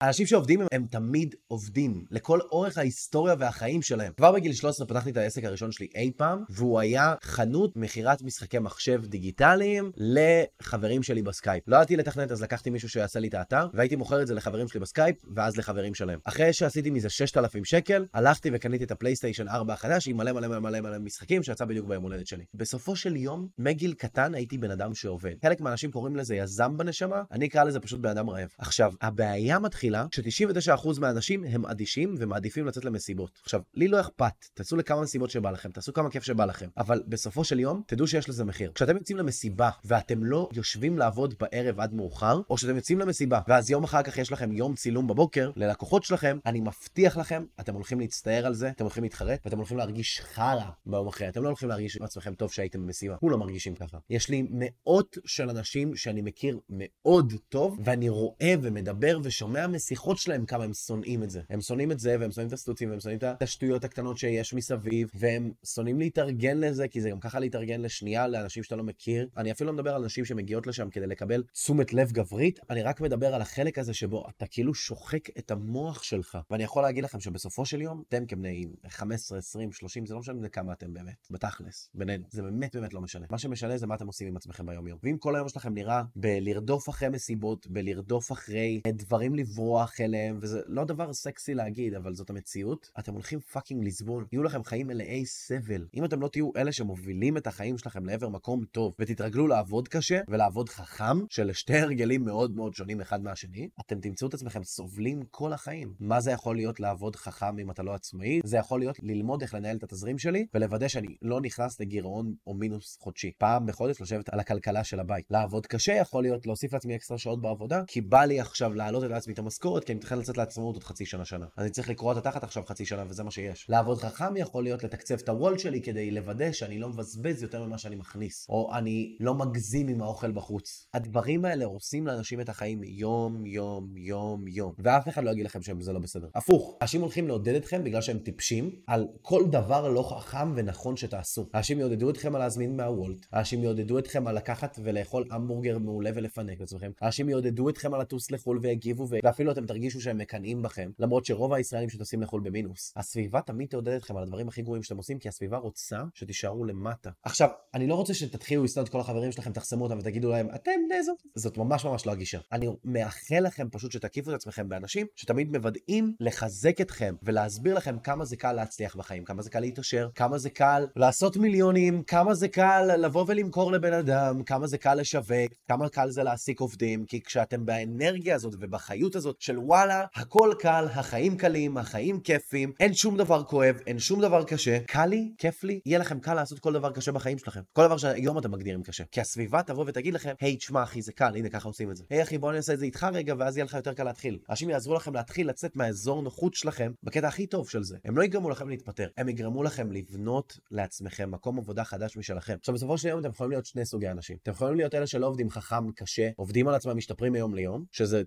האנשים שעובדים הם, הם תמיד עובדים, לכל אורך ההיסטוריה והחיים שלהם. כבר בגיל 13 פתחתי את העסק הראשון שלי אי פעם, והוא היה חנות מכירת משחקי מחשב דיגיטליים לחברים שלי בסקייפ. לא ידעתי לתכנת, אז לקחתי מישהו שיעשה לי את האתר, והייתי מוכר את זה לחברים שלי בסקייפ, ואז לחברים שלהם. אחרי שעשיתי מזה 6,000 שקל, הלכתי וקניתי את הפלייסטיישן 4 החדש עם מלא מלא מלא מלא מלא משחקים שיצא בדיוק ביום הולדת שלי. בסופו של יום, מגיל קטן הייתי בן אדם שעובד. חלק מהאנשים קוראים לזה יזם בנשמה, אני אקרא לזה פשוט בן אדם רעב. עכשיו, הבעיה מתחילה ש-99% מהאנשים הם אדישים ומעדיפים לצאת למסיבות. עכשיו, לי לא אכפת, תצאו לכמה מסיבות שבא לכם, תעשו כמה כיף שבא לכם, אבל בסופו של יום, תדעו שיש לזה מחיר. כשאתם יוצאים למסיבה ואתם לא יושבים לעבוד בערב עד מאוחר, או שאתם יוצאים למסיבה ואז יום אחר כך יש לכם יום צילום בבוקר ללקוחות שלכם, אני מבטיח לכם, אתם הולכים להצטער על זה, אתם הולכים להתחרט ואתם הולכים להרגיש חרא ביום אחרי. אתם לא הולכים להרגיש עם עצמכם טוב שהייתם במסיבה. כולם מרגישים ככה. יש לי מאות של אנשים שאני מכיר מאוד טוב, ואני רואה ומדבר ושומע משיחות שלהם כמה הם שונאים את זה. הם שונאים את זה, והם שונאים את הסטוצים, והם שונאים את השטויות הקטנות שיש מסביב, והם שונאים להתארגן לזה, כי זה גם ככה להתארגן לשנייה לאנשים שאתה לא מכיר. אני אפילו לא מדבר על נשים שמגיעות לשם כדי לקבל תשומת לב גברית, אני רק מדבר על החלק הזה שבו אתה כאילו שוחק את המוח שלך. ואני יכול להגיד לכם שבסופו של יום, אתם כבני 15, 20, 30, זה לא משנה כמה אתם באמת, בתכלס, בינינו. זה באמת באמת לא משנה. מה שמשנה זה מה אתם עושים עם עצמכם ביום יום. ואם כל היום שלכם נראה בלרדוף אחרי מסיבות, בלרדוף אחרי דברים לברוח אליהם, וזה לא דבר סקסי להגיד, אבל זאת המציאות, אתם הולכים fucking לסבול. יהיו לכם חיים מלאי סבל. אם אתם לא תהיו אלה שמובילים את החיים שלכם לעבר מקום טוב, ותתרגלו לעבוד קשה ולעבוד חכם, של שתי הרגלים מאוד מאוד שונים אחד מהשני, אתם תמצאו את עצמכם סובלים כל החיים. מה זה יכול להיות לעבוד חכם אם אתה לא עצמאי? זה יכול להיות ללמוד איך לנהל את התזרים שלי, ולוודא שאני לא נכנס לגירעון או מינוס חודשי. פעם בחודש לשבת על הכלכלה של הבית. לעבוד קשה יכול להיות להוסיף לעצמי אקסטרה שעות בעבודה, כי בא לי עכשיו להעלות את לעצמי את המשכורת, כי אני מתחיל לצאת לעצמאות עוד חצי שנה שנה. אז אני צריך לקרוא את התחת עכשיו חצי שנה, וזה מה שיש. לעבוד חכם יכול להיות לתקצב את הוולט שלי כדי לוודא שאני לא מבזבז יותר ממה שאני מכניס, או אני לא מגזים עם האוכל בחוץ. הדברים האלה הורסים לאנשים את החיים יום, יום, יום, יום. ואף אחד לא יגיד לכם שזה לא בסדר. הפוך, אנשים הולכים לעודד אתכם בגלל שהם טיפשים על כל דבר לא חכם ונכון שתעשו. אנשים יעודדו אתכם על להזמין מהוולט, אנשים יעודדו אתכם על לקחת ולאכול המבורגר מעולה ולפנק את עצמכם, אנשים יעודדו אתכם על לטוס לחו"ל ויגיבו, ו... ואפילו אתם תרגישו שהם מקנאים בכם, למרות שרוב הישראלים שטסים לחו"ל במינוס. הסביבה תמיד תעודד אתכם על הדברים הכי גרועים שאתם עושים, כי הסביבה רוצה שתישארו למטה. עכשיו, אני לא רוצה שתתחילו לשנוא את כל החברים שלכם, תחסמו אותם ותגידו להם, אתם בני זוג. זאת ממש ממש לא הגישה. אני מאחל לכם פשוט שתקיפו את עצמכם באנשים שתמיד מוודאים לחזק אתכם ולהסביר לכם כמה זה קל להצליח בחיים, כמה זה קל להתעשר, כמה זה קל לעשות מיליונים, כמה זה קל לבוא ולמכור לבן אדם, כמה זה קל לשווק, כמה קל זה להעסיק עובדים, כי כשאתם באנרגיה הזאת ובחיות הזאת של וואלה, הכל קל, החיים קלים, החיים כיפים, אין שום דבר כואב, אין שום דבר קשה, קל לי, כיף לי, יהיה לכם קל לעשות כל דבר קשה בחיים שלכם. כל דבר שהיום אתם מגדירים קשה. כי הסביבה תבוא ותגיד לכם, היי, תשמע אחי, זה קל, הנה ככה עושים את זה. היי אחי, בוא נעשה את זה איתך רגע, ואז יהיה לך יותר קל להתחיל. אנשים יעזרו לכם להתחיל לצאת מהאזור נוחות שלכם בקטע הכי טוב של זה. הם לא יגרמו לכם להתפטר, הם יגרמו לכם לבנות לעצמכם מקום עבודה חדש משלכם. עכשיו בסופו של יום אתם יכולים להיות שני סוגי אנשים. אתם יכולים להיות אלה שלא עובדים חכם, קשה, עובדים על עצמם, משתפרים מיום ליום, שזה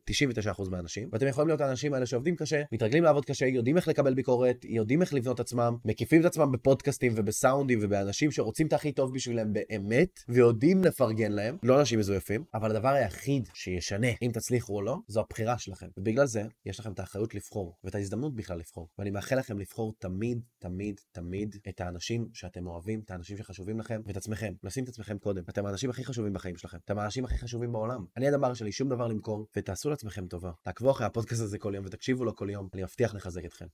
99% מהאנשים, ואתם יכולים להיות האנשים האלה שעובדים קשה, מתרגלים לעבוד קשה, יודעים איך לקבל ביקורת, יודעים איך לבנות עצמם, מקיפים את עצמם בפודקאסטים ובסאונדים ובאנשים שרוצים את הכי טוב בשבילם באמת, ויודעים לפרגן להם, לא אנשים מזויפים, אבל הדבר היחיד שישנה אם תצליחו או לא, זו הבחירה שלכם. ובגלל זה, יש לכם את האחריות לבחור, ואת ההזדמנות בכלל לבחור. ואני מאחל לכם לבחור תמיד, תמיד, תמיד את האנשים שאתם אוהבים, את האנשים שחשובים לכם, ואת עצמכם. לשים את עצמכם קודם. אתם האנשים הכי חשובים בחיים שלכם. אתם האנשים הכי חשובים בעולם. אני הדבר שלי שום דבר למכור, ותעשו לעצמכם טובה. תעקבו אחרי הפודקאסט הזה כל יום ותקשיבו לו כל יום, אני מבטיח לחזק אתכם.